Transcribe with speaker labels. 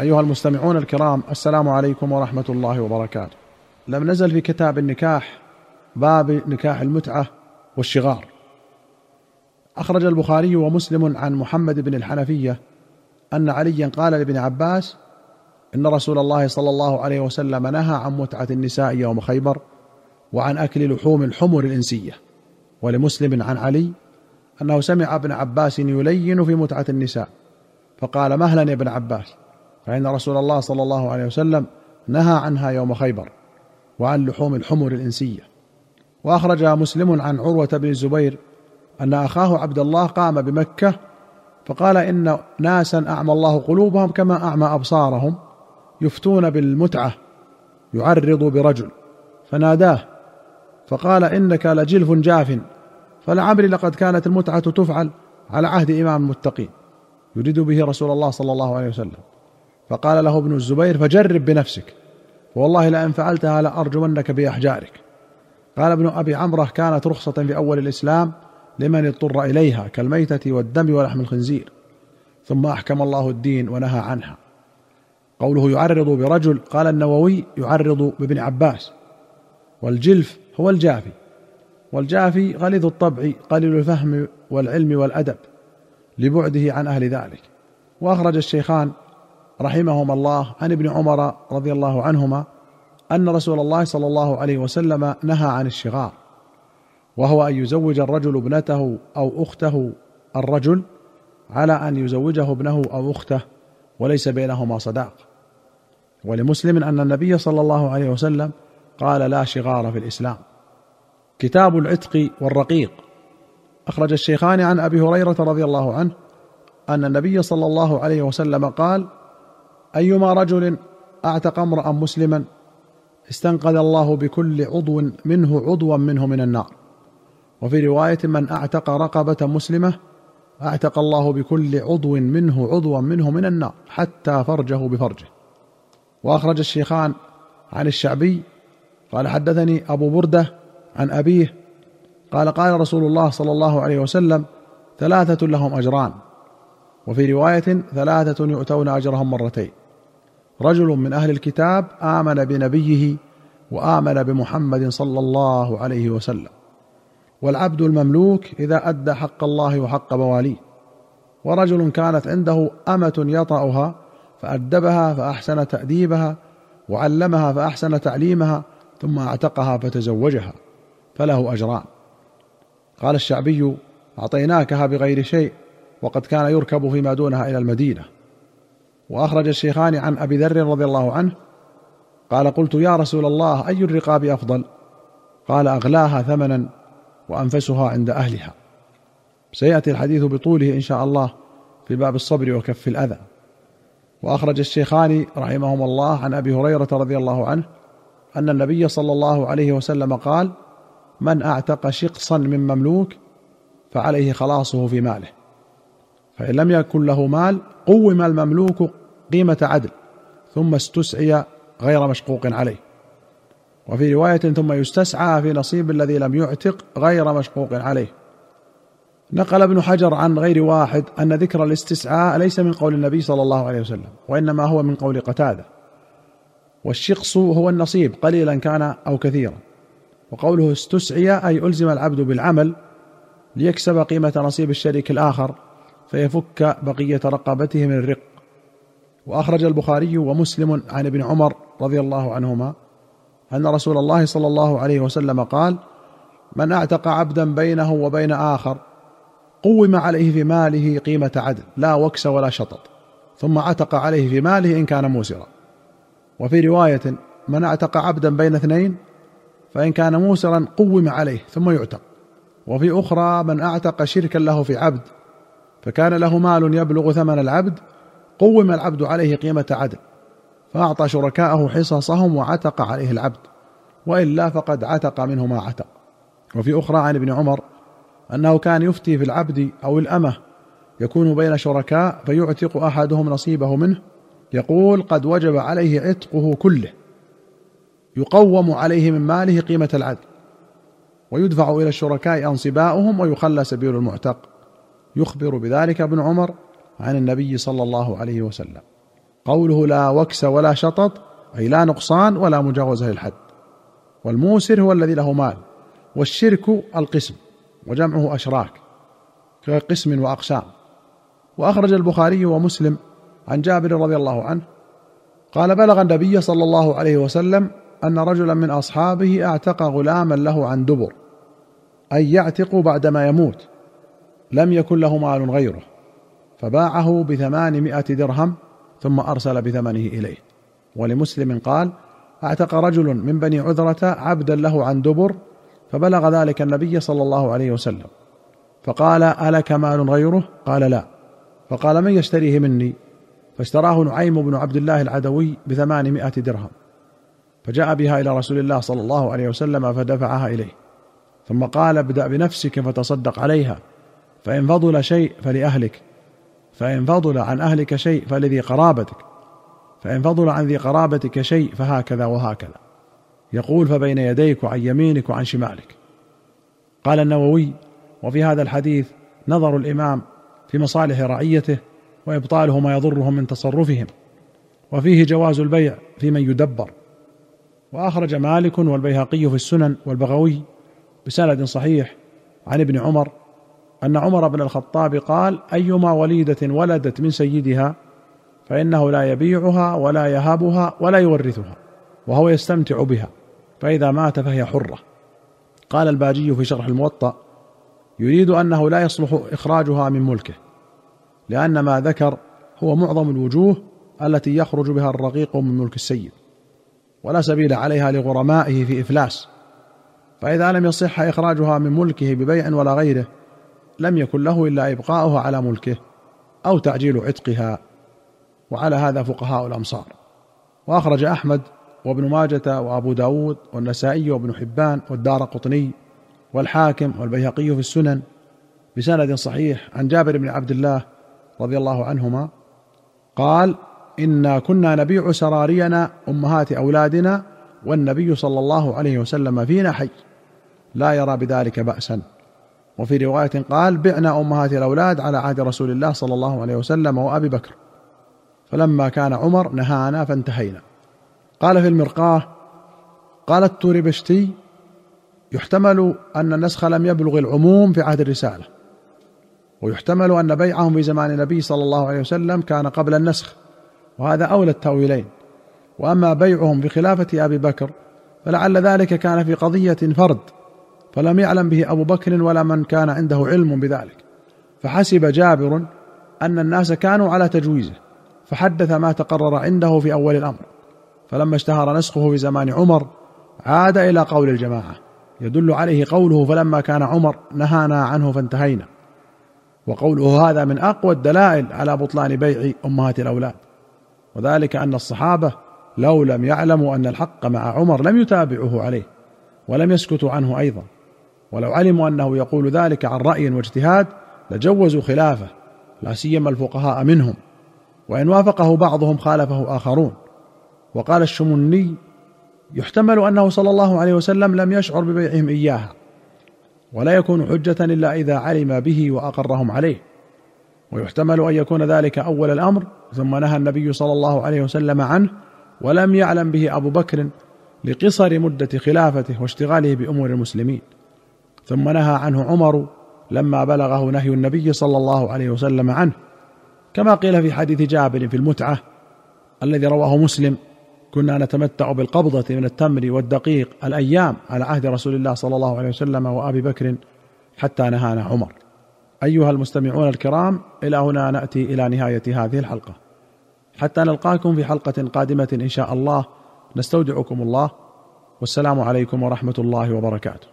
Speaker 1: أيها المستمعون الكرام السلام عليكم ورحمة الله وبركاته. لم نزل في كتاب النكاح باب نكاح المتعة والشغار. أخرج البخاري ومسلم عن محمد بن الحنفية أن عليا قال لابن عباس: إن رسول الله صلى الله عليه وسلم نهى عن متعة النساء يوم خيبر وعن أكل لحوم الحمر الإنسية. ولمسلم عن علي أنه سمع ابن عباس يلين في متعة النساء فقال مهلا يا ابن عباس فإن رسول الله صلى الله عليه وسلم نهى عنها يوم خيبر وعن لحوم الحمر الإنسية. وأخرج مسلم عن عروة بن الزبير أن أخاه عبد الله قام بمكة فقال إن ناسا أعمى الله قلوبهم كما أعمى أبصارهم يفتون بالمتعة يعرض برجل. فناداه فقال إنك لجلف جاف فلعمري لقد كانت المتعة تفعل على عهد إمام المتقين. يريد به رسول الله صلى الله عليه وسلم. فقال له ابن الزبير فجرب بنفسك. والله لئن فعلتها لأرجمنك بأحجارك. قال ابن أبي عمرة كانت رخصة في أول الإسلام لمن اضطر إليها كالميتة والدم ولحم الخنزير. ثم أحكم الله الدين ونهى عنها. قوله يعرض برجل قال النووي يعرض بابن عباس. والجلف هو الجافي. والجافي غليظ الطبع قليل الفهم والعلم والأدب لبعده عن أهل ذلك. وأخرج الشيخان رحمهما الله عن ابن عمر رضي الله عنهما أن رسول الله صلى الله عليه وسلم نهى عن الشغار وهو أن يزوج الرجل ابنته أو أخته الرجل على أن يزوجه ابنه أو أخته وليس بينهما صداق. ولمسلم أن النبي صلى الله عليه وسلم قال لا شغار في الإسلام. كتاب العتق والرقيق. أخرج الشيخان عن أبي هريرة رضي الله عنه أن النبي صلى الله عليه وسلم قال أيما رجل أعتق امرأ مسلما استنقذ الله بكل عضو منه عضوا منه من النار. وفي رواية من أعتق رقبة مسلمة أعتق الله بكل عضو منه عضوا منه من النار حتى فرجه بفرجه. وأخرج الشيخان عن الشعبي قال حدثني أبو بردة عن أبيه قال قال رسول الله صلى الله عليه وسلم ثلاثة لهم أجران. وفي رواية ثلاثة يؤتون أجرهم مرتين. رجل من أهل الكتاب آمن بنبيه وآمن بمحمد صلى الله عليه وسلم. والعبد المملوك إذا أدى حق الله وحق مواليه. ورجل كانت عنده أمة يطأها فأدبها فأحسن تأديبها وعلمها فأحسن تعليمها ثم اعتقها فتزوجها فله أجران. قال الشعبي أعطيناكها بغير شيء وقد كان يركب فيما دونها إلى المدينة. وأخرج الشيخان عن أبي ذر رضي الله عنه قال قلت يا رسول الله أي الرقاب أفضل؟ قال أغلاها ثمنا وأنفسها عند أهلها. سيأتي الحديث بطوله إن شاء الله في باب الصبر وكف الأذى. وأخرج الشيخان رحمهما الله عن أبي هريرة رضي الله عنه أن النبي صلى الله عليه وسلم قال من أعتق شقصا من مملوك فعليه خلاصه في ماله. فإن لم يكن له مال قوم المملوك قيمة عدل ثم استسعي غير مشقوق عليه. وفي رواية ثم يستسعى في نصيب الذي لم يعتق غير مشقوق عليه. نقل ابن حجر عن غير واحد أن ذكر الاستسعاء ليس من قول النبي صلى الله عليه وسلم وإنما هو من قول قتادة. والشقص هو النصيب قليلا كان أو كثيرا. وقوله استسعي أي ألزم العبد بالعمل ليكسب قيمة نصيب الشريك الآخر فيفك بقية رقبته من الرق. وأخرج البخاري ومسلم عن ابن عمر رضي الله عنهما أن رسول الله صلى الله عليه وسلم قال من أعتق عبدا بينه وبين آخر قوم عليه في ماله قيمة عدل لا وكس ولا شطط ثم عتق عليه في ماله إن كان موسرا وفي رواية من أعتق عبدا بين اثنين فإن كان موسرا قوم عليه ثم يعتق وفي أخرى من أعتق شركا له في عبد فكان له مال يبلغ ثمن العبد قوم العبد عليه قيمة عدل فأعطى شركاءه حصصهم وعتق عليه العبد والا فقد عتق منه ما عتق. وفي أخرى عن ابن عمر أنه كان يفتي في العبد أو الأمة يكون بين شركاء فيعتق أحدهم نصيبه منه يقول قد وجب عليه عتقه كله يقوم عليه من ماله قيمة العدل ويدفع إلى الشركاء أنصباؤهم ويخلى سبيل المعتق. يخبر بذلك ابن عمر عن النبي صلى الله عليه وسلم. قوله لا وكس ولا شطط أي لا نقصان ولا مجاوزة للحد. والموسر هو الذي له مال والشرك القسم وجمعه أشراك كقسم وأقسام. وأخرج البخاري ومسلم عن جابر رضي الله عنه قال بلغ النبي صلى الله عليه وسلم أن رجلا من أصحابه أعتق غلاما له عن دبر أي يعتق بعدما يموت لم يكن له مال غيره. فباعه بثمانمائة درهم ثم أرسل بثمنه إليه. ولمسلم قال أعتق رجل من بني عذرة عبدا له عن دبر فبلغ ذلك النبي صلى الله عليه وسلم. فقال ألك مال غيره؟ قال لا. فقال من يشتريه مني؟ فاشتراه نعيم بن عبد الله العدوي بثمانمائة درهم. فجاء بها إلى رسول الله صلى الله عليه وسلم فدفعها إليه. ثم قال ابدأ بنفسك فتصدق عليها فإن فضل شيء فلأهلك. فإن فضل عن أهلك شيء فلذي قرابتك. فإن فضل عن ذي قرابتك شيء فهكذا وهكذا. يقول فبين يديك وعن يمينك وعن شمالك. قال النووي وفي هذا الحديث نظر الإمام في مصالح رعيته وإبطاله ما يضرهم من تصرفهم. وفيه جواز البيع في من يدبر. وأخرج مالك والبيهقي في السنن والبغوي بسند صحيح عن ابن عمر أن عمر بن الخطاب قال أيما وليدة ولدت من سيدها فإنه لا يبيعها ولا يهبها ولا يورثها وهو يستمتع بها فإذا مات فهي حرة. قال الباجي في شرح الموطأ يريد أنه لا يصلح إخراجها من ملكه لأن ما ذكر هو معظم الوجوه التي يخرج بها الرقيق من ملك السيد ولا سبيل عليها لغرمائه في إفلاس فإذا لم يصح إخراجها من ملكه ببيع ولا غيره لم يكن له إلا ابقاؤها على ملكه أو تعجيل عتقها وعلى هذا فقهاء الأمصار. وأخرج أحمد وابن ماجة وأبو داود والنسائي وابن حبان والدار قطني والحاكم والبيهقي في السنن بسند صحيح عن جابر بن عبد الله رضي الله عنهما قال إنا كنا نبيع سرارينا أمهات أولادنا والنبي صلى الله عليه وسلم فينا حي. لا يرى بذلك باسا. وفي رواية قال بعنا أمهات الأولاد على عهد رسول الله صلى الله عليه وسلم وأبي بكر. فلما كان عمر نهانا فانتهينا. قال في المرقاه قال التوربشتي يحتمل أن النسخ لم يبلغ العموم في عهد الرسالة. ويحتمل أن بيعهم في زمان النبي صلى الله عليه وسلم كان قبل النسخ. وهذا أولى التأويلين. وأما بيعهم بخلافه أبي بكر فلعل ذلك كان في قضية فرد. فلم يعلم به أبو بكر ولا من كان عنده علم بذلك. فحسب جابر أن الناس كانوا على تجويزه فحدث ما تقرر عنده في أول الأمر. فلما اشتهر نسخه في زمان عمر عاد إلى قول الجماعة. يدل عليه قوله فلما كان عمر نهانا عنه فانتهينا وقوله هذا من أقوى الدلائل على بطلان بيع أمهات الأولاد. وذلك أن الصحابة لو لم يعلموا أن الحق مع عمر لم يتابعوه عليه ولم يسكتوا عنه أيضا. ولو علموا أنه يقول ذلك عن رأي واجتهاد لجوزوا خلافه لا سيما الفقهاء منهم وإن وافقه بعضهم خالفه آخرون. وقال الشمني يحتمل أنه صلى الله عليه وسلم لم يشعر ببيعهم إياها ولا يكون حجة إلا إذا علم به وأقرهم عليه. ويحتمل أن يكون ذلك أول الأمر ثم نهى النبي صلى الله عليه وسلم عنه ولم يعلم به أبو بكر لقصر مدة خلافته واشتغاله بأمور المسلمين. ثم نهى عنه عمر لما بلغه نهي النبي صلى الله عليه وسلم عنه. كما قيل في حديث جابر في المتعة الذي رواه مسلم كنا نتمتع بالقبضة من التمر والدقيق الأيام على عهد رسول الله صلى الله عليه وسلم وأبي بكر حتى نهانا عمر. أيها المستمعون الكرام إلى هنا نأتي إلى نهاية هذه الحلقة. حتى نلقاكم في حلقة قادمة إن شاء الله نستودعكم الله والسلام عليكم ورحمة الله وبركاته.